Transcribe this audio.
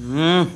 Mm.